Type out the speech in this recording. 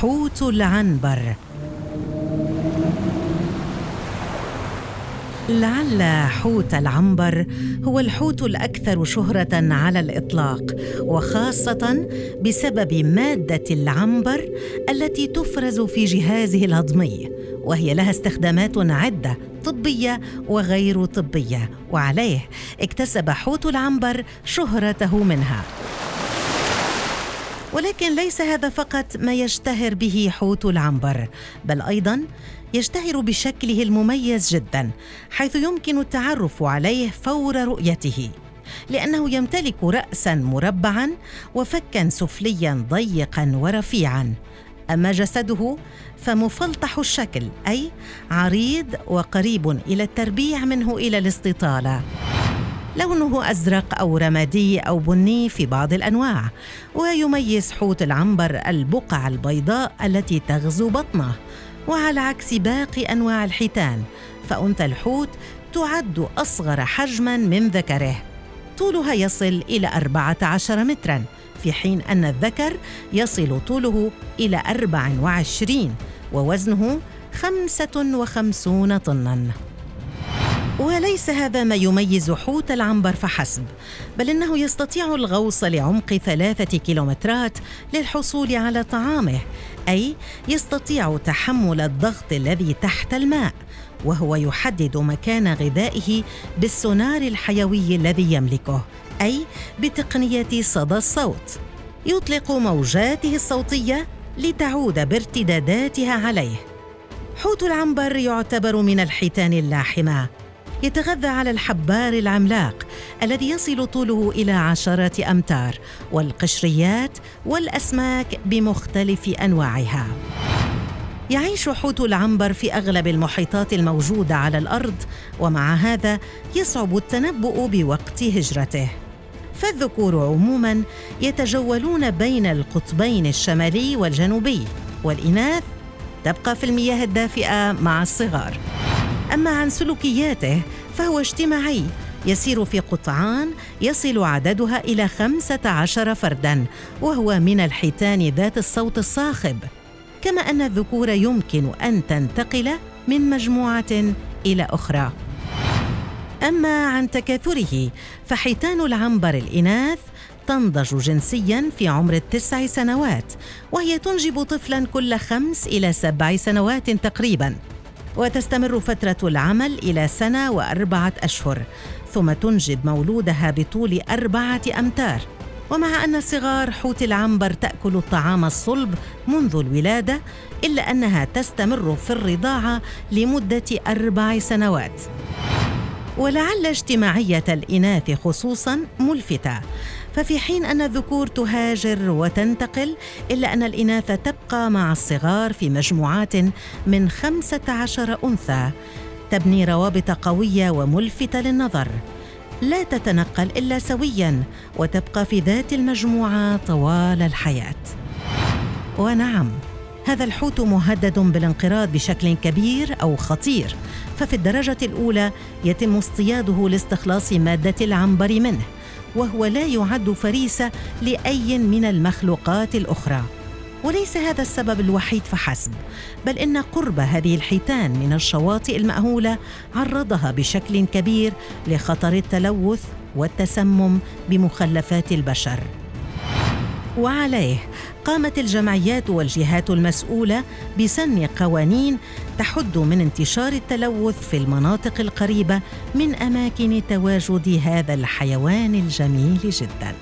حوت العنبر. لعل حوت العنبر هو الحوت الأكثر شهرة على الإطلاق وخاصة بسبب مادة العنبر التي تفرز في جهازه الهضمي وهي لها استخدامات عدة طبية وغير طبية وعليه اكتسب حوت العنبر شهرته منها. ولكن ليس هذا فقط ما يشتهر به حوت العنبر بل أيضا يشتهر بشكله المميز جدا حيث يمكن التعرف عليه فور رؤيته لأنه يمتلك راسا مربعا وفكا سفليا ضيقا ورفيعا. أما جسده فمفلطح الشكل أي عريض وقريب إلى التربيع منه إلى الاستطالة. لونه أزرق أو رمادي أو بني في بعض الأنواع ويميز حوت العنبر البقع البيضاء التي تغزو بطنه وعلى عكس باقي أنواع الحيتان فأنثى الحوت تعد أصغر حجما من ذكره. طولها يصل إلى 14 مترا في حين أن الذكر يصل طوله إلى 24 ووزنه 55 طنا. وليس هذا ما يميز حوت العنبر فحسب بل إنه يستطيع الغوص لعمق ثلاثة كيلومترات للحصول على طعامه أي يستطيع تحمل الضغط الذي تحت الماء وهو يحدد مكان غذائه بالسونار الحيوي الذي يملكه أي بتقنية صدى الصوت. يطلق موجاته الصوتية لتعود بارتداداتها عليه. حوت العنبر يعتبر من الحيتان اللاحمة. يتغذى على الحبار العملاق الذي يصل طوله إلى عشره أمتار والقشريات والأسماك بمختلف أنواعها. يعيش حوت العنبر في أغلب المحيطات الموجودة على الأرض ومع هذا يصعب التنبؤ بوقت هجرته. فالذكور عموما يتجولون بين القطبين الشمالي والجنوبي والإناث تبقى في المياه الدافئة مع الصغار. أما عن سلوكياته فهو اجتماعي. يسير في قطعان يصل عددها إلى خمسة عشر فردا وهو من الحيتان ذات الصوت الصاخب. كما أن الذكور يمكن أن تنتقل من مجموعة إلى أخرى. أما عن تكاثره فحيتان العنبر الإناث تنضج جنسيا في عمر التسع سنوات وهي تنجب طفلا كل خمس إلى سبع سنوات تقريباً. وتستمر فترة العمل إلى سنة وأربعة أشهر ثم تنجب مولودها بطول أربعة أمتار. ومع أن صغار حوت العنبر تأكل الطعام الصلب منذ الولادة إلا أنها تستمر في الرضاعة لمدة أربع سنوات. ولعل اجتماعية الإناث خصوصا ملفتة. ففي حين أن الذكور تهاجر وتنتقل إلا أن الإناث تبقى مع الصغار في مجموعات من خمسة عشر أنثى. تبني روابط قوية وملفتة للنظر. لا تتنقل إلا سويا وتبقى في ذات المجموعة طوال الحياة. ونعم هذا الحوت مهدد بالانقراض بشكل كبير أو خطير. ففي الدرجة الأولى يتم اصطياده لاستخلاص مادة العنبر منه. وهو لا يعد فريسة لأي من المخلوقات الأخرى. وليس هذا السبب الوحيد فحسب بل إن قرب هذه الحيتان من الشواطئ المأهولة عرضها بشكل كبير لخطر التلوث والتسمم بمخلفات البشر. وعليه. قامت الجمعيات والجهات المسؤولة بسن قوانين تحد من انتشار التلوث في المناطق القريبة من أماكن تواجد هذا الحيوان الجميل جدا.